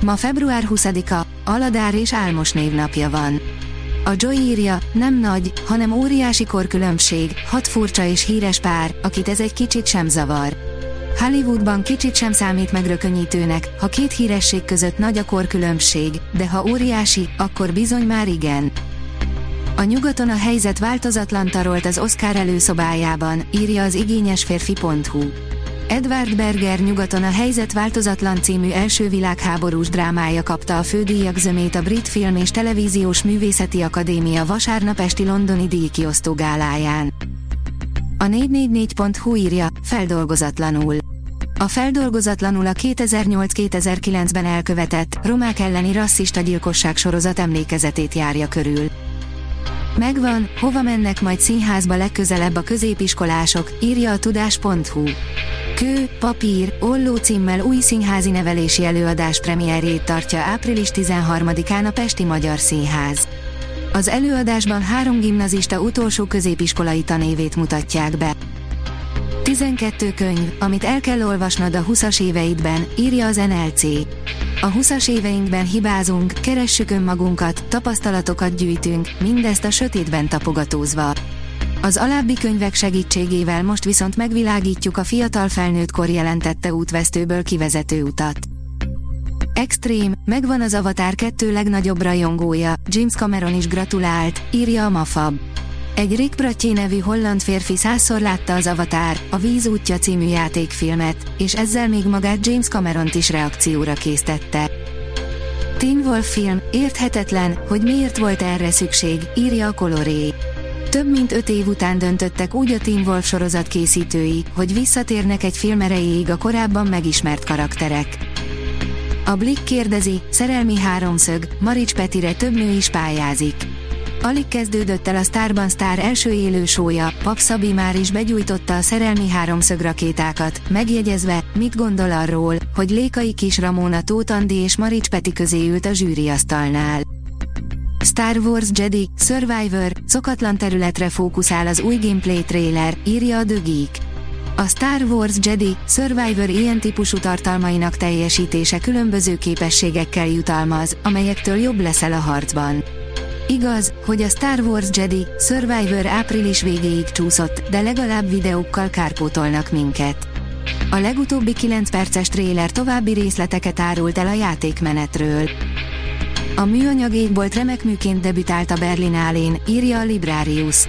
Ma február 20-a, Aladár és Álmos névnapja van. A Joy írja, nem nagy, hanem óriási korkülönbség, hat furcsa és híres pár, akit ez egy kicsit sem zavar. Hollywoodban kicsit sem számít megrökönyítőnek, ha két híresség között nagy a korkülönbség, de ha óriási, akkor bizony már igen. A nyugaton a helyzet változatlan tarolt az Oscar előszobájában, írja az igényesférfi.hu. Edward Berger nyugaton a helyzet változatlan című első világháborús drámája kapta a fődíjak zömét a Brit Film és Televíziós Művészeti Akadémia vasárnap esti londoni díjkiosztó gáláján. A 444.hu írja, feldolgozatlanul. A feldolgozatlanul a 2008-2009-ben elkövetett, romák elleni rasszista gyilkosság sorozat emlékezetét járja körül. Megvan, hova mennek majd színházba legközelebb a középiskolások, írja a tudás.hu. Kő, papír, olló címmel új színházi nevelési előadás premierjét tartja április 13-án a Pesti Magyar Színház. Az előadásban három gimnazista utolsó középiskolai tanévét mutatják be. 12 könyv, amit el kell olvasnod a 20-as éveidben, írja az NLC. A 20-as éveinkben hibázunk, keressük önmagunkat, tapasztalatokat gyűjtünk, mindezt a sötétben tapogatózva. Az alábbi könyvek segítségével most viszont megvilágítjuk a fiatal felnőtt kor jelentette útvesztőből kivezető utat. Extrém, megvan az Avatar 2 legnagyobb rajongója, James Cameron is gratulált, írja a Mafab. Egy Rick Brattyé nevű holland férfi százszor látta az Avatar, a Víz útja című játékfilmet, és ezzel még magát James Cameront is reakcióra késztette. Teen Wolf film, érthetetlen, hogy miért volt erre szükség, írja a Coloré. Több mint öt év után döntöttek úgy a Teen Wolf sorozat készítői, hogy visszatérnek egy film erejéig a korábban megismert karakterek. A Blick kérdezi, szerelmi háromszög, Marics Petire több nő is pályázik. Alig kezdődött el a Starban Star első élő sója, Pap Szabi már is begyújtotta a szerelmi háromszög rakétákat, megjegyezve, mit gondol arról, hogy Lékai Kis Ramóna Tóth Andi és Marics Peti közé ült a zsűriasztalnál. Star Wars Jedi, Survivor, szokatlan területre fókuszál az új gameplay trailer, írja a The Geek. A Star Wars Jedi, Survivor ilyen típusú tartalmainak teljesítése különböző képességekkel jutalmaz, amelyektől jobb leszel a harcban. Igaz, hogy a Star Wars Jedi, Survivor április végéig csúszott, de legalább videókkal kárpótolnak minket. A legutóbbi 9 perces tréler további részleteket árult el a játékmenetről. A műanyag égbolt remek műként debütált a Berlinálén, írja a Librarius.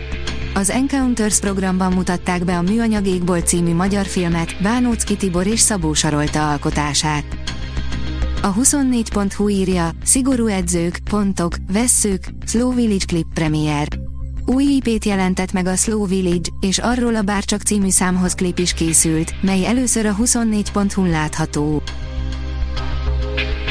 Az Encounters programban mutatták be a Műanyag égbolt című magyar filmet, Bánócki Tibor és Szabó Sarolta alkotását. A 24.hu írja, szigorú edzők, pontok, vesszők, Slow Village Clip Premier. Új IP-t jelentett meg a Slow Village, és arról a Bárcsak című számhoz klip is készült, mely először a 24.hu látható.